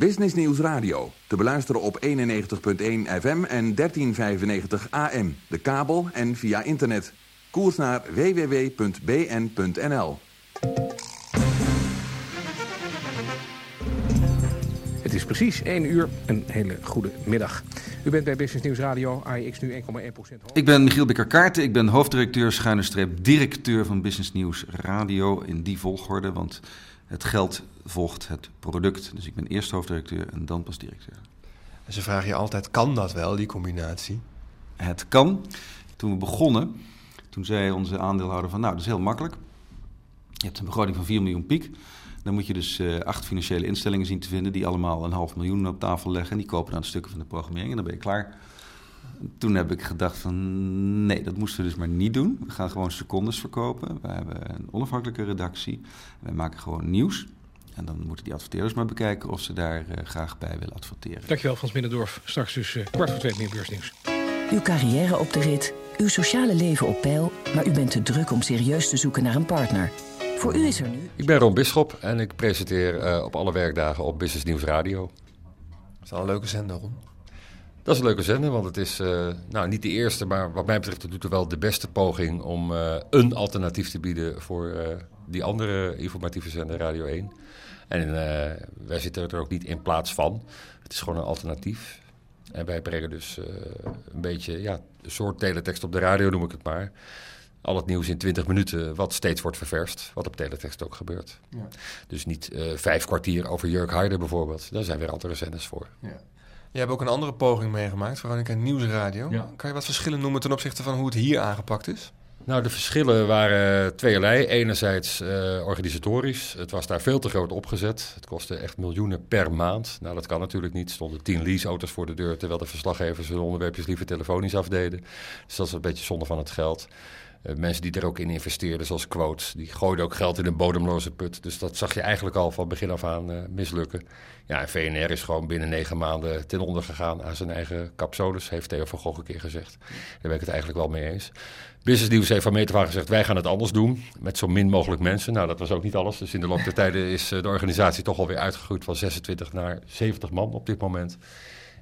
Business Nieuws Radio. Te beluisteren op 91.1 FM en 1395 AM. De kabel en via internet. Koers naar www.bn.nl. precies 1 uur. Een hele goede middag. U bent bij Business Nieuws Radio, AIX nu 1,1% hoog. Ik ben Michiel Bikker-Kaarten. Ik ben hoofddirecteur, schuine streep, directeur van Business Nieuws Radio. In die volgorde, want het geld volgt het product. Dus ik ben eerst hoofddirecteur en dan pas directeur. En ze vragen je altijd, kan dat wel, die combinatie? Het kan. Toen we begonnen, toen zei onze aandeelhouder van... nou, dat is heel makkelijk. Je hebt een begroting van 4 miljoen piek. Dan moet je dus uh, acht financiële instellingen zien te vinden... die allemaal een half miljoen op tafel leggen. En die kopen dan stukken van de programmering en dan ben je klaar. Toen heb ik gedacht van nee, dat moesten we dus maar niet doen. We gaan gewoon secondes verkopen. We hebben een onafhankelijke redactie. Wij maken gewoon nieuws. En dan moeten die adverteerders maar bekijken of ze daar uh, graag bij willen adverteren. Dankjewel Frans Binnendorf. Straks dus uh, kwart voor twee meer beursnieuws. Uw carrière op de rit, uw sociale leven op peil... maar u bent te druk om serieus te zoeken naar een partner... Voor u is er nu. Ik ben Ron Bisschop en ik presenteer uh, op alle werkdagen op Business Nieuws Radio. Dat is wel een leuke zender, Ron. Dat is een leuke zender, want het is uh, nou, niet de eerste, maar wat mij betreft doet er wel de beste poging om uh, een alternatief te bieden voor die andere informatieve zender Radio 1. En wij zitten er ook niet in plaats van. Het is gewoon een alternatief. En wij brengen dus een beetje, ja, een soort teletext op de radio noem ik het maar al het nieuws in 20 minuten, wat steeds wordt ververst. Wat op teletext ook gebeurt. Ja. Dus niet uh, vijf kwartier over Jurk Harder bijvoorbeeld. Daar zijn weer andere zenders voor. Ja. Je hebt ook een andere poging meegemaakt, Veronica Nieuwsradio. Ja. Kan je wat verschillen noemen ten opzichte van hoe het hier aangepakt is? Nou, de verschillen waren tweeërlei. Enerzijds uh, organisatorisch. Het was daar veel te groot opgezet. Het kostte echt miljoenen per maand. Nou, dat kan natuurlijk niet. Er stonden tien leaseauto's voor de deur... terwijl de verslaggevers hun onderwerpjes liever telefonisch afdeden. Dus dat is een beetje zonde van het geld. Uh, mensen die er ook in investeerden, zoals Quotes, die gooiden ook geld in een bodemloze put. Dus dat zag je eigenlijk al van begin af aan uh, mislukken. Ja, en VNR is gewoon binnen negen maanden ten onder gegaan aan zijn eigen capsodes, heeft Theo van Gogh een keer gezegd. Daar ben ik het eigenlijk wel mee eens. Business News heeft van meet af gezegd, wij gaan het anders doen, met zo min mogelijk mensen. Nou, dat was ook niet alles. Dus in de loop der tijden is uh, de organisatie toch alweer uitgegroeid van 26 naar 70 man op dit moment.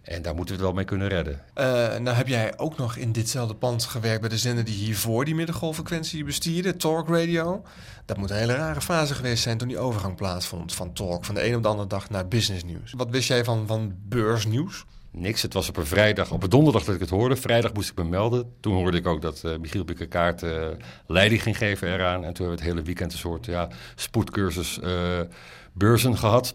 En daar moeten we het wel mee kunnen redden. Uh, nou heb jij ook nog in ditzelfde pand gewerkt bij de zender die hiervoor die middengolffrequentie bestierde, Talk Radio. Dat moet een hele rare fase geweest zijn toen die overgang plaatsvond van Talk, van de een op de andere dag naar business nieuws. Wat wist jij van, van beursnieuws? Niks. Het was op een vrijdag, op een donderdag dat ik het hoorde. Vrijdag moest ik me melden. Toen hoorde ik ook dat uh, Michiel Bikkerkaart uh, leiding ging geven eraan. En toen hebben we het hele weekend een soort ja, spoedcursus beurzen gehad.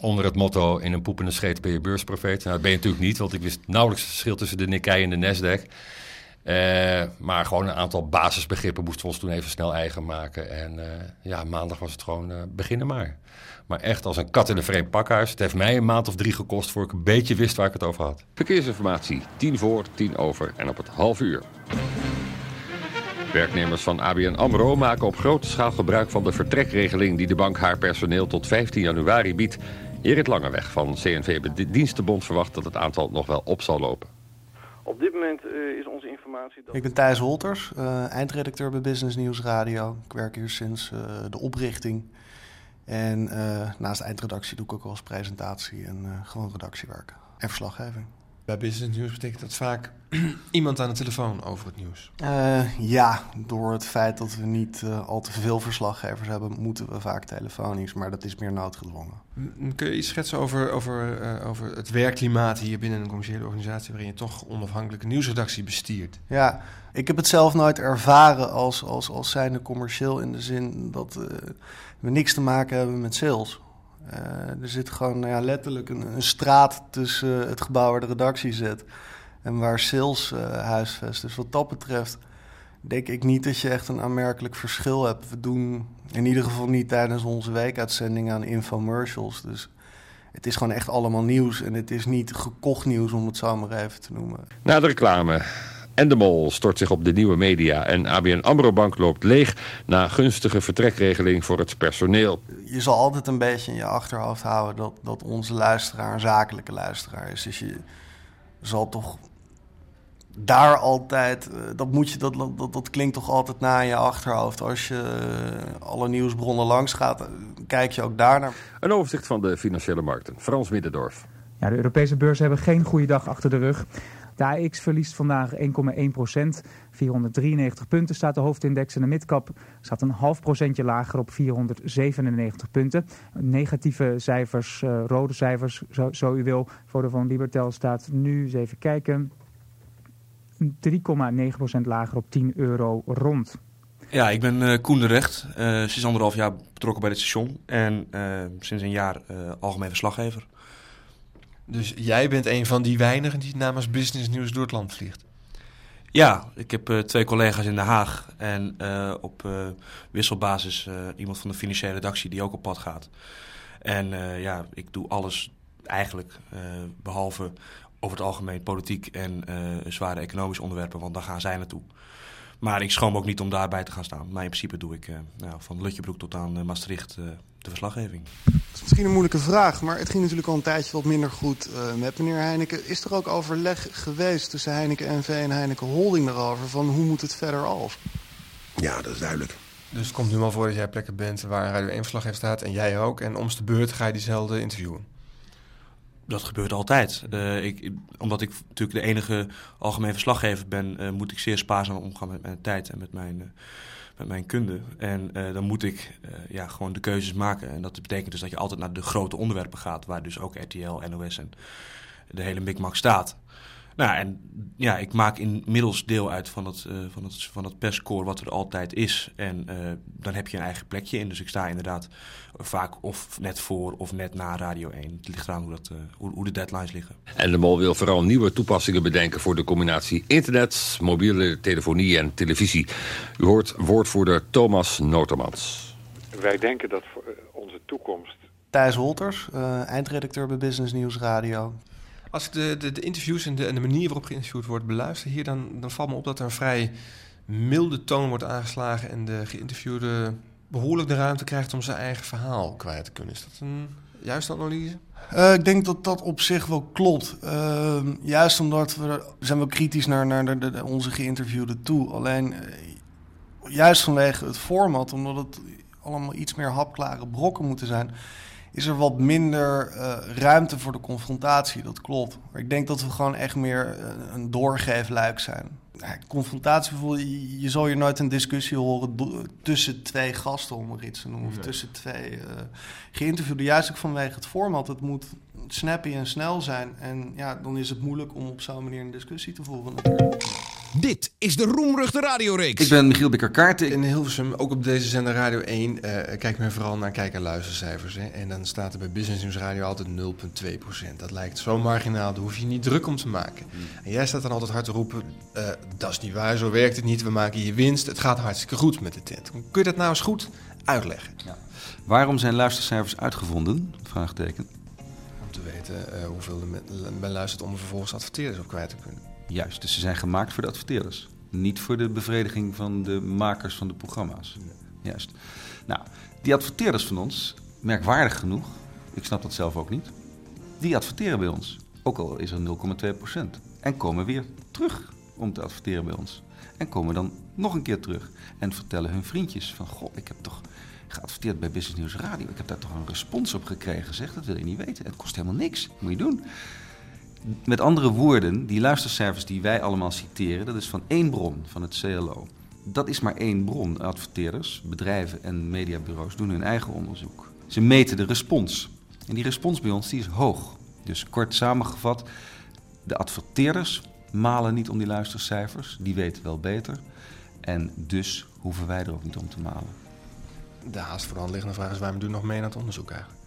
Onder het motto: in een poepende scheet ben je beursprofeet. Nou, dat ben je natuurlijk niet, want ik wist nauwelijks het verschil tussen de Nikkei en de Nasdaq. Uh, maar gewoon een aantal basisbegrippen moesten we ons toen even snel eigen maken. En uh, ja, maandag was het gewoon uh, beginnen maar. Maar echt als een kat in een vreemd pakhuis. Het heeft mij een maand of drie gekost voor ik een beetje wist waar ik het over had. Verkeersinformatie, tien voor, tien over en op het half uur. Werknemers van ABN AMRO maken op grote schaal gebruik van de vertrekregeling... die de bank haar personeel tot 15 januari biedt. Erik Langeweg van CNV Dienstenbond verwacht dat het aantal nog wel op zal lopen. Op dit moment uh, is onze informatie... Dat... Ik ben Thijs Holters, uh, eindredacteur bij Business News Radio. Ik werk hier sinds uh, de oprichting. En naast eindredactie doe ik ook wel eens presentatie en gewoon redactiewerk en verslaggeving. Bij Business News betekent dat vaak iemand aan de telefoon over het nieuws. Uh, ja, door het feit dat we niet uh, al te veel verslaggevers hebben, moeten we vaak telefonisch, maar dat is meer noodgedwongen. Kun je iets schetsen over, over, uh, over het werkklimaat hier binnen een commerciële organisatie waarin je toch onafhankelijke nieuwsredactie bestiert? Ja, ik heb het zelf nooit ervaren als, als, als zijnde commercieel in de zin dat we niks te maken hebben met sales. Uh, er zit gewoon nou ja, letterlijk een, straat tussen het gebouw waar de redactie zit en waar sales uh, huisvest. Dus wat dat betreft denk ik niet dat je echt een aanmerkelijk verschil hebt. We doen in ieder geval niet tijdens onze weekuitzending aan infomercials. Dus het is gewoon echt allemaal nieuws en het is niet gekocht nieuws om het zo maar even te noemen. Na de reclame. En de Mol stort zich op de nieuwe media en ABN AMRO Bank loopt leeg na gunstige vertrekregeling voor het personeel. Je zal altijd een beetje in je achterhoofd houden dat, dat onze luisteraar een zakelijke luisteraar is. Dus je zal toch daar altijd, eh, dat, moet je, dat, dat, dat klinkt toch altijd na in je achterhoofd. Als je eh, alle nieuwsbronnen langs gaat, eh, kijk je ook daar naar. Een overzicht van de financiële markten. Frans Middendorf. Ja, de Europese beurzen hebben geen goede dag achter de rug. De AX verliest vandaag 1,1 procent. 493 punten staat de hoofdindex en de midcap staat een half procentje lager op 497 punten. Negatieve cijfers, uh, rode cijfers, zo, zo, u wil. Vodafone Libertel staat nu, eens even kijken, 3,9 procent lager op 10 euro rond. Ja, ik ben uh, Koen de Recht, uh, sinds anderhalf jaar betrokken bij dit station en sinds een jaar algemeen verslaggever. Dus jij bent een van die weinigen die namens Business News door het land vliegt? Ja, ik heb uh, twee collega's in Den Haag en uh, op uh, wisselbasis iemand van de financiële redactie die ook op pad gaat. En ja, ik doe alles eigenlijk behalve over het algemeen politiek en zware economische onderwerpen, want daar gaan zij naartoe. Maar ik schroom ook niet om daarbij te gaan staan. Maar in principe doe ik nou, van Lutjebroek tot aan Maastricht de verslaggeving. Dat is misschien een moeilijke vraag, maar het ging natuurlijk al een tijdje wat minder goed uh, met meneer Heineken. Is er ook overleg geweest tussen Heineken NV en Heineken Holding daarover van hoe moet het verder af? Ja, dat is duidelijk. Dus het komt nu wel voor dat jij plekken bent waar Radio 1 verslaggever staat en jij ook. En om de beurt ga je diezelfde interviewen. Dat gebeurt altijd. Uh, ik, omdat ik natuurlijk de enige algemeen verslaggever ben, uh, moet ik zeer spaarzaam omgaan met mijn tijd en met mijn met mijn kunde. En uh, dan moet ik uh, ja, gewoon de keuzes maken. En dat betekent dus dat je altijd naar de grote onderwerpen gaat, waar dus ook RTL, NOS en de hele Micmac staat. Nou, en ja, ik maak inmiddels deel uit van het, uh, van het, van het perscore wat er altijd is. En uh, dan heb je een eigen plekje in. Dus ik sta inderdaad vaak of net voor of net na Radio 1. Het ligt eraan hoe, dat, uh, hoe, hoe, de deadlines liggen. En de Mol wil vooral nieuwe toepassingen bedenken voor de combinatie internet, mobiele telefonie en televisie. U hoort woordvoerder Thomas Notermans. Wij denken dat voor onze toekomst... Thijs Holters, eindredacteur bij Business News Radio. Als ik de, de, de interviews en de, en de, manier waarop geïnterviewd wordt beluister hier, dan, dan valt me op dat er een vrij milde toon wordt aangeslagen en de geïnterviewde behoorlijk de ruimte krijgt om zijn eigen verhaal kwijt te kunnen. Is dat een juiste analyse? Uh, ik denk dat dat op zich wel klopt. Uh, juist omdat we zijn wel kritisch naar, naar de, onze geïnterviewde toe. Alleen uh, juist vanwege het format, omdat het allemaal iets meer hapklare brokken moeten zijn is er wat minder uh, ruimte voor de confrontatie. Dat klopt. Maar ik denk dat we gewoon echt meer uh, een doorgeefluik zijn. Ja, confrontatie bijvoorbeeld, je, je zal hier nooit een discussie horen tussen twee gasten, om er iets te noemen. Of tussen twee uh, geïnterviewden. Juist ook vanwege het format. Het moet snappy en snel zijn. En ja, dan is het moeilijk om op zo'n manier een discussie te voeren natuurlijk. Dit is de Roemruchte Radioreeks. Ik ben Michiel Bikker-Kaarten. In Hilversum, ook op deze zender Radio 1, uh, kijkt men vooral naar kijk- en luistercijfers. Hè? En dan staat er bij Business News Radio altijd 0,2%. Dat lijkt zo marginaal, daar hoef je niet druk om te maken. Mm. En jij staat dan altijd hard te roepen, uh, dat is niet waar, zo werkt het niet. We maken hier winst, het gaat hartstikke goed met de tent. Kun je dat nou eens goed uitleggen? Ja. Waarom zijn luistercijfers uitgevonden? Vraagteken. Om te weten uh, hoeveel men luistert om er vervolgens adverteerders op kwijt te kunnen. Juist, dus ze zijn gemaakt voor de adverteerders. Niet voor de bevrediging van de makers van de programma's. Juist. Nou, die adverteerders van ons, merkwaardig genoeg, ik snap dat zelf ook niet, die adverteren bij ons. Ook al is er 0,2%. En komen weer terug om te adverteren bij ons. En komen dan nog een keer terug en vertellen hun vriendjes van... ...goh, ik heb toch geadverteerd bij Business News Radio. Ik heb daar toch een respons op gekregen. Zeg, dat wil je niet weten. Het kost helemaal niks. Dat moet je doen. Met andere woorden, die luistercijfers die wij allemaal citeren, dat is van één bron, van het CLO. Dat is maar één bron. Adverteerders, bedrijven en mediabureaus doen hun eigen onderzoek. Ze meten de respons. En die respons bij ons die is hoog. Dus kort samengevat, de adverteerders malen niet om die luistercijfers. Die weten wel beter. En dus hoeven wij er ook niet om te malen. De haast voor de hand liggende vraag is waarom doen nog mee aan het onderzoek eigenlijk?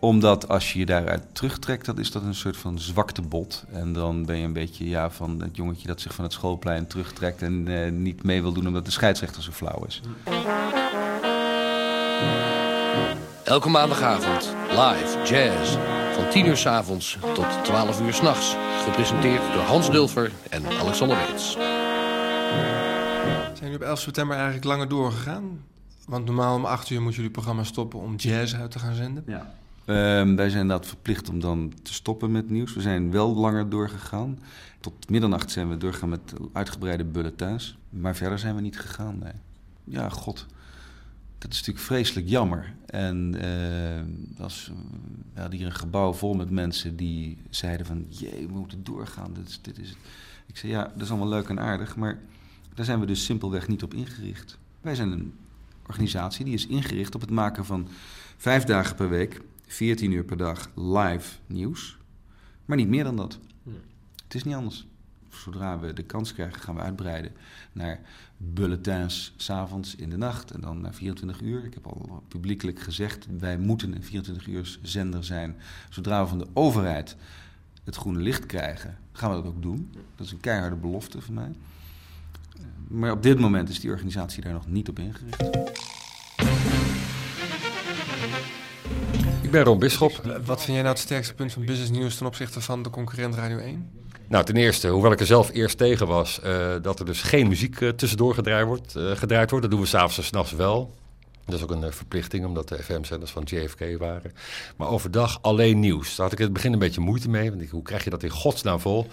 Omdat als je je daaruit terugtrekt, dan is dat een soort van zwaktebod. En dan ben je een beetje ja, van het jongetje dat zich van het schoolplein terugtrekt en uh, niet mee wil doen omdat de scheidsrechter zo flauw is. Elke maandagavond live jazz van 10 uur s avonds tot 12 uur s'nachts. Gepresenteerd door Hans Dulfer en Alexander Weets. Zijn jullie op 11 september eigenlijk langer doorgegaan? Want normaal om 8 uur moet jullie programma stoppen om jazz uit te gaan zenden. Ja. Ehm, wij zijn inderdaad verplicht om dan te stoppen met nieuws. We zijn wel langer doorgegaan. Tot middernacht zijn we doorgegaan met uitgebreide bulletins. Maar verder zijn we niet gegaan. Ja, god. Dat is natuurlijk vreselijk jammer. En uh, we hadden hier een gebouw vol met mensen die zeiden van... jee, we moeten doorgaan, dit is, dit is het. Ik zei, ja, dat is allemaal leuk en aardig, maar daar zijn we dus simpelweg niet op ingericht. Wij zijn een organisatie die is ingericht op het maken van vijf dagen per week, 14 uur per dag live nieuws. Maar niet meer dan dat. Het is niet anders. Zodra we de kans krijgen, gaan we uitbreiden naar bulletins s'avonds in de nacht en dan naar 24 uur. Ik heb al publiekelijk gezegd, wij moeten een 24 uur zender zijn. Zodra we van de overheid het groene licht krijgen, gaan we dat ook doen. Dat is een keiharde belofte van mij. Maar op dit moment is die organisatie daar nog niet op ingericht. Ik ben Ron Bisschop. Wat vind jij nou het sterkste punt van Business News ten opzichte van de concurrent Radio 1? Nou, ten eerste, hoewel ik er zelf eerst tegen was, uh, dat er dus geen muziek uh, tussendoor gedraaid wordt, uh, gedraaid wordt. Dat doen we s'avonds en s'nachts wel. Dat is ook een verplichting, omdat de FM-zenders van JFK waren. Maar overdag alleen nieuws. Daar had ik in het begin een beetje moeite mee. Want ik, hoe krijg je dat in godsnaam vol?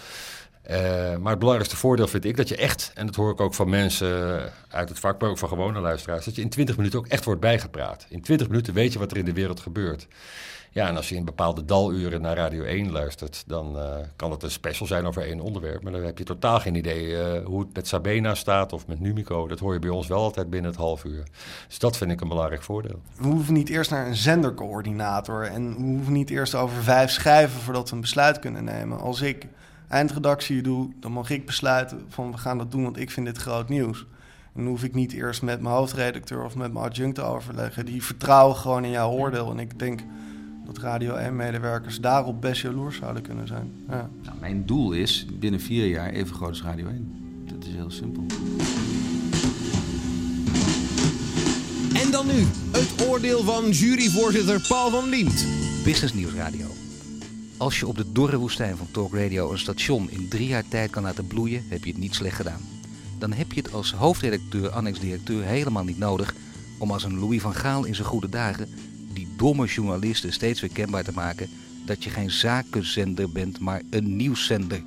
Uh, maar het belangrijkste voordeel vind ik dat je echt, en dat hoor ik ook van mensen uit het vak, maar ook van gewone luisteraars, dat je in 20 minuten ook echt wordt bijgepraat. In 20 minuten weet je wat er in de wereld gebeurt. Ja, en als je in bepaalde daluren naar Radio 1 luistert, dan uh, kan het een special zijn over één onderwerp. Maar dan heb je totaal geen idee uh, hoe het met Sabena staat of met Numico. Dat hoor je bij ons wel altijd binnen het half uur. Dus dat vind ik een belangrijk voordeel. We hoeven niet eerst naar een zendercoördinator en we hoeven niet eerst over vijf schrijven voordat we een besluit kunnen nemen. Als ik eindredactie doe, dan mag ik besluiten van we gaan dat doen, want ik vind dit groot nieuws. En dan hoef ik niet eerst met mijn hoofdredacteur of met mijn adjunct te overleggen. Die vertrouwen gewoon in jouw oordeel. En ik denk dat Radio 1-medewerkers daarop best jaloers zouden kunnen zijn. Ja. Nou, mijn doel is binnen vier jaar even groot als Radio 1. Dat is heel simpel. En dan nu het oordeel van juryvoorzitter Paul van Liemt. Business Nieuws Radio. Als je op de dorre woestijn van Talk Radio een station in drie jaar tijd kan laten bloeien, heb je het niet slecht gedaan. Dan heb je het als hoofdredacteur, annex-directeur helemaal niet nodig om als een Louis van Gaal in zijn goede dagen die domme journalisten steeds weer kenbaar te maken dat je geen zakenzender bent, maar een nieuwszender.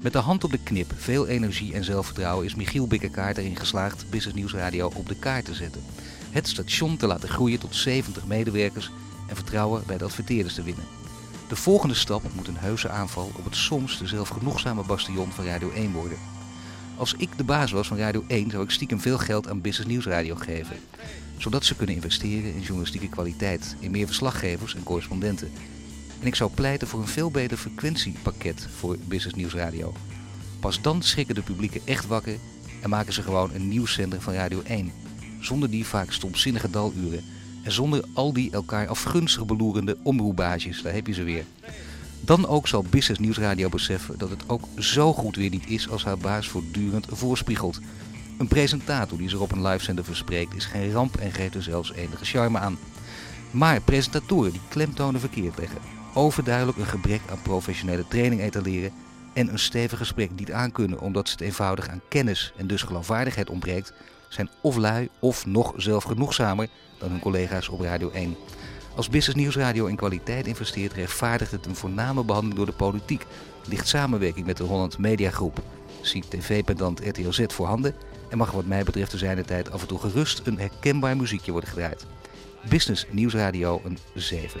Met de hand op de knip, veel energie en zelfvertrouwen is Michiel Bikkerkaart erin geslaagd Business Nieuws Radio op de kaart te zetten. Het station te laten groeien tot 70 medewerkers en vertrouwen bij de adverteerders te winnen. De volgende stap moet een heuse aanval op het soms de zelfgenoegzame bastion van Radio 1 worden. Als ik de baas was van Radio 1 zou ik stiekem veel geld aan Business Nieuws Radio geven. Zodat ze kunnen investeren in journalistieke kwaliteit, in meer verslaggevers en correspondenten. En ik zou pleiten voor een veel beter frequentiepakket voor Business Nieuws Radio. Pas dan schrikken de publieken echt wakker en maken ze gewoon een nieuwszender van Radio 1. Zonder die vaak stomzinnige daluren en zonder al die elkaar afgunstig beloerende omroebages, daar heb je ze weer. Dan ook zal Business Nieuwsradio beseffen dat het ook zo goed weer niet is als haar baas voortdurend voorspiegelt. Een presentator die zich op een livezender verspreekt is geen ramp en geeft er zelfs enige charme aan. Maar presentatoren die klemtonen verkeerd leggen, overduidelijk een gebrek aan professionele training etaleren en een stevig gesprek niet aankunnen omdat ze het eenvoudig aan kennis en dus geloofwaardigheid ontbreekt, zijn of lui of nog zelfgenoegzamer dan hun collega's op Radio 1. Als Business Nieuwsradio in kwaliteit investeert, rechtvaardigt het een voorname behandeling door de politiek. Ligt samenwerking met de Holland Media Groep. Ziet tv-pendant RTL Z voorhanden en mag wat mij betreft de zijne tijd af en toe gerust een herkenbaar muziekje worden gedraaid. Business Nieuwsradio een 7.